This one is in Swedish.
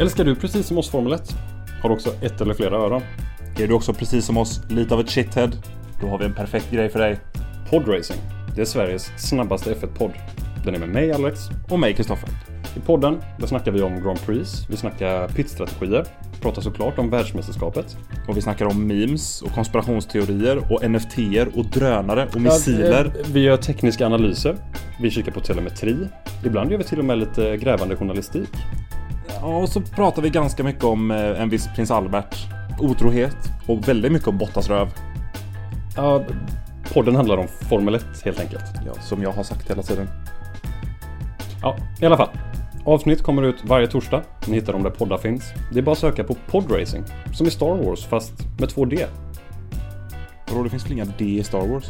Älskar du precis som oss Formel 1? Har du också ett eller flera öron? Är du också precis som oss lite av ett shithead? Då har vi en perfekt grej för dig. Podracing. Det är Sveriges snabbaste F1-podd. Den är med mig Alex. Och mig Kristoffer. I podden där snackar vi om Grand Prix, vi snackar pitstrategier, pratar såklart om världsmästerskapet. Och vi snackar om memes och konspirationsteorier och NFT-er och drönare och missiler. Ja, eh, vi gör tekniska analyser. Vi kikar på telemetri. Ibland gör vi till och med lite grävande journalistik. Ja, och så pratar vi ganska mycket om eh, en viss prins Albert, otrohet och väldigt mycket om Bottas röv. Ja, podden handlar om Formel 1 helt enkelt. Ja, som jag har sagt hela tiden. Ja, i alla fall. Avsnitt kommer ut varje torsdag. Ni hittar dem där poddar finns. Det är bara att söka på podracing. Som i Star Wars fast med två D. Vadå, det finns väl inga D i Star Wars?